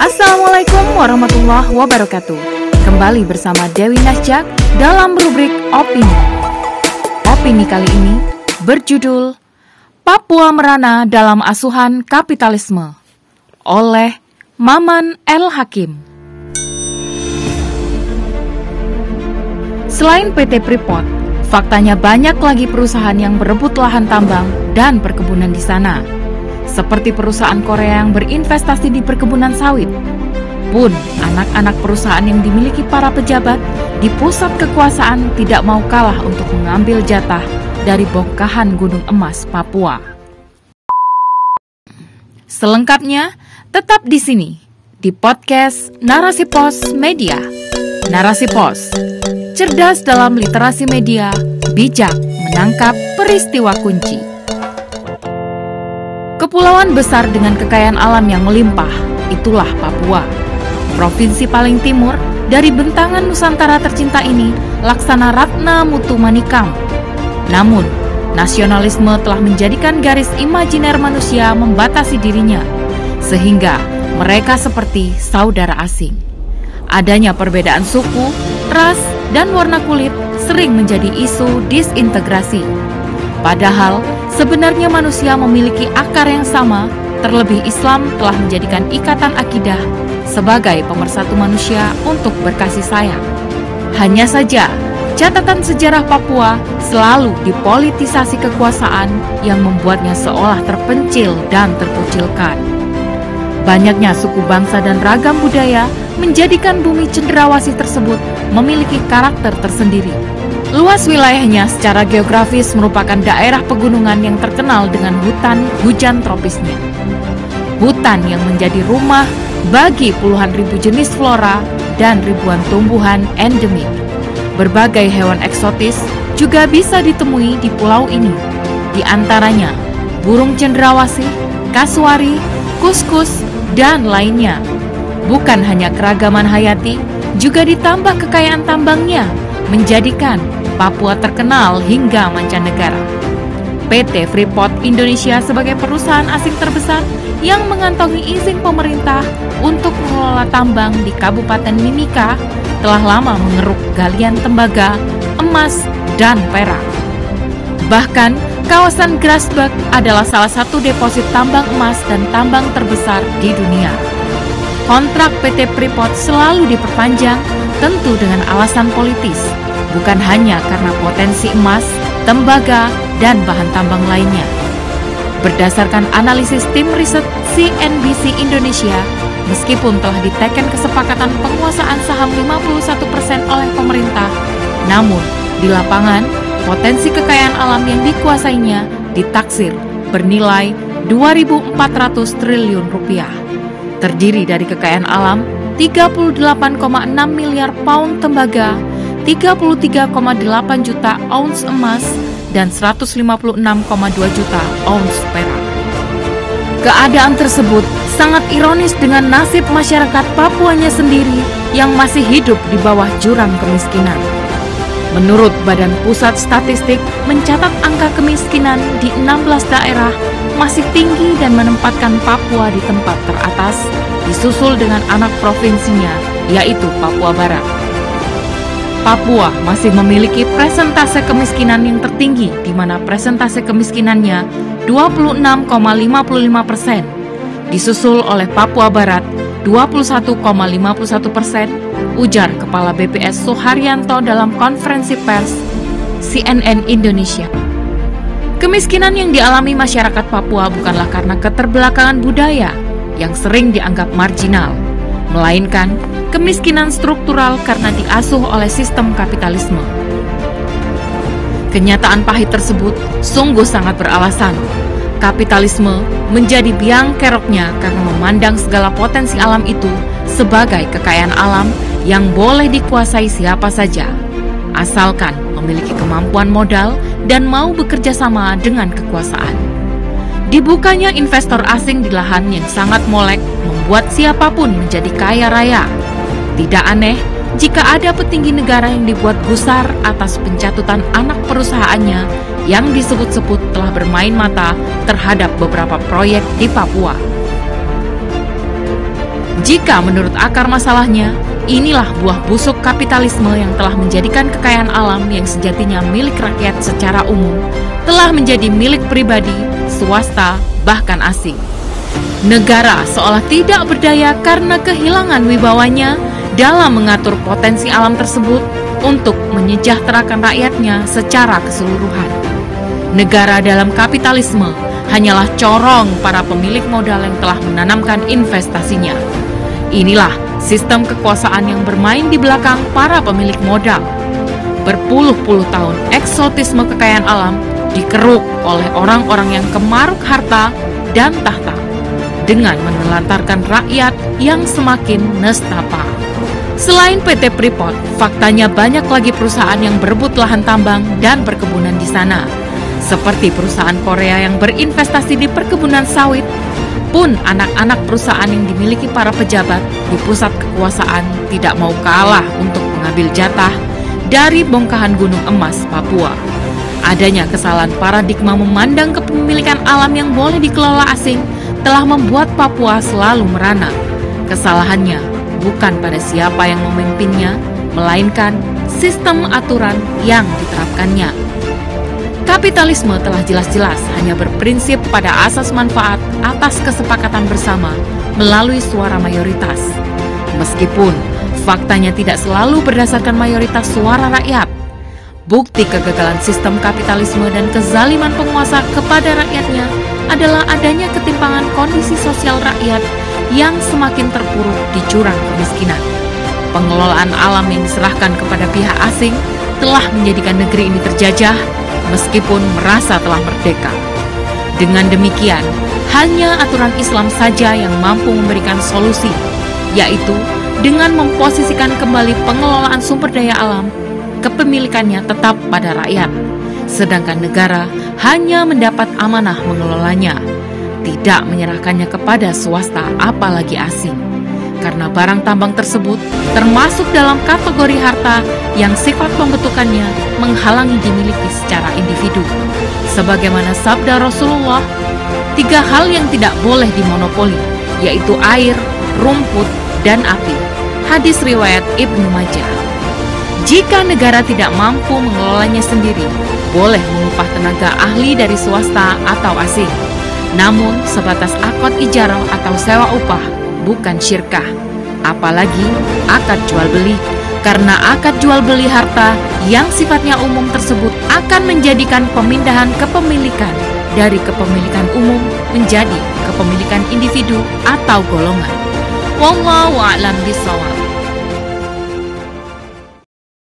Assalamualaikum warahmatullahi wabarakatuh. Kembali bersama Dewi Nasjak dalam rubrik Opini. Opini kali ini berjudul Papua Merana dalam Asuhan Kapitalisme oleh Maman El Hakim. Selain PT Freeport, faktanya banyak lagi perusahaan yang berebut lahan tambang dan perkebunan di sana seperti perusahaan Korea yang berinvestasi di perkebunan sawit. Pun, anak-anak perusahaan yang dimiliki para pejabat di pusat kekuasaan tidak mau kalah untuk mengambil jatah dari bongkahan Gunung Emas Papua. Selengkapnya, tetap di sini, di podcast Narasi Pos Media. Narasi Pos, cerdas dalam literasi media, bijak menangkap peristiwa kunci. Kepulauan besar dengan kekayaan alam yang melimpah, itulah Papua. Provinsi paling timur dari bentangan Nusantara tercinta ini laksana Ratna Mutu Manikam. Namun, nasionalisme telah menjadikan garis imajiner manusia membatasi dirinya, sehingga mereka seperti saudara asing. Adanya perbedaan suku, ras, dan warna kulit sering menjadi isu disintegrasi. Padahal, Sebenarnya manusia memiliki akar yang sama, terlebih Islam telah menjadikan ikatan akidah sebagai pemersatu manusia untuk berkasih sayang. Hanya saja, catatan sejarah Papua selalu dipolitisasi kekuasaan yang membuatnya seolah terpencil dan terkucilkan. Banyaknya suku bangsa dan ragam budaya menjadikan bumi cenderawasih tersebut memiliki karakter tersendiri Luas wilayahnya secara geografis merupakan daerah pegunungan yang terkenal dengan hutan hujan tropisnya. Hutan yang menjadi rumah bagi puluhan ribu jenis flora dan ribuan tumbuhan endemik. Berbagai hewan eksotis juga bisa ditemui di pulau ini. Di antaranya burung cendrawasih, kasuari, kuskus, dan lainnya. Bukan hanya keragaman hayati, juga ditambah kekayaan tambangnya menjadikan Papua terkenal hingga mancanegara. PT Freeport Indonesia sebagai perusahaan asing terbesar yang mengantongi izin pemerintah untuk mengelola tambang di Kabupaten Mimika telah lama mengeruk galian tembaga, emas, dan perak. Bahkan, kawasan Grasberg adalah salah satu deposit tambang emas dan tambang terbesar di dunia. Kontrak PT Freeport selalu diperpanjang, tentu dengan alasan politis, bukan hanya karena potensi emas, tembaga, dan bahan tambang lainnya. Berdasarkan analisis tim riset CNBC Indonesia, meskipun telah diteken kesepakatan penguasaan saham 51% oleh pemerintah, namun di lapangan potensi kekayaan alam yang dikuasainya ditaksir bernilai 2.400 triliun rupiah. Terdiri dari kekayaan alam 38,6 miliar pound tembaga 33,8 juta ounce emas dan 156,2 juta ounce perak. Keadaan tersebut sangat ironis dengan nasib masyarakat Papuanya sendiri yang masih hidup di bawah jurang kemiskinan. Menurut Badan Pusat Statistik, mencatat angka kemiskinan di 16 daerah masih tinggi dan menempatkan Papua di tempat teratas, disusul dengan anak provinsinya, yaitu Papua Barat. Papua masih memiliki presentase kemiskinan yang tertinggi di mana presentase kemiskinannya 26,55 persen, disusul oleh Papua Barat 21,51 persen, ujar Kepala BPS Soeharyanto dalam konferensi pers CNN Indonesia. Kemiskinan yang dialami masyarakat Papua bukanlah karena keterbelakangan budaya yang sering dianggap marginal, melainkan kemiskinan struktural karena diasuh oleh sistem kapitalisme. Kenyataan pahit tersebut sungguh sangat beralasan. Kapitalisme menjadi biang keroknya karena memandang segala potensi alam itu sebagai kekayaan alam yang boleh dikuasai siapa saja, asalkan memiliki kemampuan modal dan mau bekerja sama dengan kekuasaan. Dibukanya investor asing di lahan yang sangat molek membuat siapa pun menjadi kaya raya tidak aneh jika ada petinggi negara yang dibuat gusar atas pencatutan anak perusahaannya yang disebut-sebut telah bermain mata terhadap beberapa proyek di Papua. Jika menurut akar masalahnya, inilah buah busuk kapitalisme yang telah menjadikan kekayaan alam yang sejatinya milik rakyat secara umum, telah menjadi milik pribadi, swasta, bahkan asing. Negara seolah tidak berdaya karena kehilangan wibawanya dalam mengatur potensi alam tersebut untuk menyejahterakan rakyatnya secara keseluruhan. Negara dalam kapitalisme hanyalah corong para pemilik modal yang telah menanamkan investasinya. Inilah sistem kekuasaan yang bermain di belakang para pemilik modal. Berpuluh-puluh tahun eksotisme kekayaan alam dikeruk oleh orang-orang yang kemaruk harta dan tahta dengan menelantarkan rakyat yang semakin nestapa. Selain PT Freeport, faktanya banyak lagi perusahaan yang berebut lahan tambang dan perkebunan di sana. Seperti perusahaan Korea yang berinvestasi di perkebunan sawit, pun anak-anak perusahaan yang dimiliki para pejabat di pusat kekuasaan tidak mau kalah untuk mengambil jatah dari bongkahan gunung emas Papua. Adanya kesalahan paradigma memandang kepemilikan alam yang boleh dikelola asing telah membuat Papua selalu merana. Kesalahannya bukan pada siapa yang memimpinnya, melainkan sistem aturan yang diterapkannya. Kapitalisme telah jelas-jelas hanya berprinsip pada asas manfaat atas kesepakatan bersama melalui suara mayoritas. Meskipun faktanya tidak selalu berdasarkan mayoritas suara rakyat, bukti kegagalan sistem kapitalisme dan kezaliman penguasa kepada rakyatnya adalah adanya ketimpangan kondisi sosial rakyat yang semakin terpuruk di jurang kemiskinan. Pengelolaan alam yang diserahkan kepada pihak asing telah menjadikan negeri ini terjajah meskipun merasa telah merdeka. Dengan demikian, hanya aturan Islam saja yang mampu memberikan solusi, yaitu dengan memposisikan kembali pengelolaan sumber daya alam, kepemilikannya tetap pada rakyat, sedangkan negara hanya mendapat amanah mengelolanya tidak menyerahkannya kepada swasta apalagi asing. Karena barang tambang tersebut termasuk dalam kategori harta yang sifat pembentukannya menghalangi dimiliki secara individu. Sebagaimana sabda Rasulullah, tiga hal yang tidak boleh dimonopoli, yaitu air, rumput, dan api. Hadis riwayat Ibnu Majah. Jika negara tidak mampu mengelolanya sendiri, boleh mengupah tenaga ahli dari swasta atau asing namun sebatas akad ijarah atau sewa upah, bukan syirkah. Apalagi akad jual beli, karena akad jual beli harta yang sifatnya umum tersebut akan menjadikan pemindahan kepemilikan dari kepemilikan umum menjadi kepemilikan individu atau golongan. Wallahu a'lam bishawab.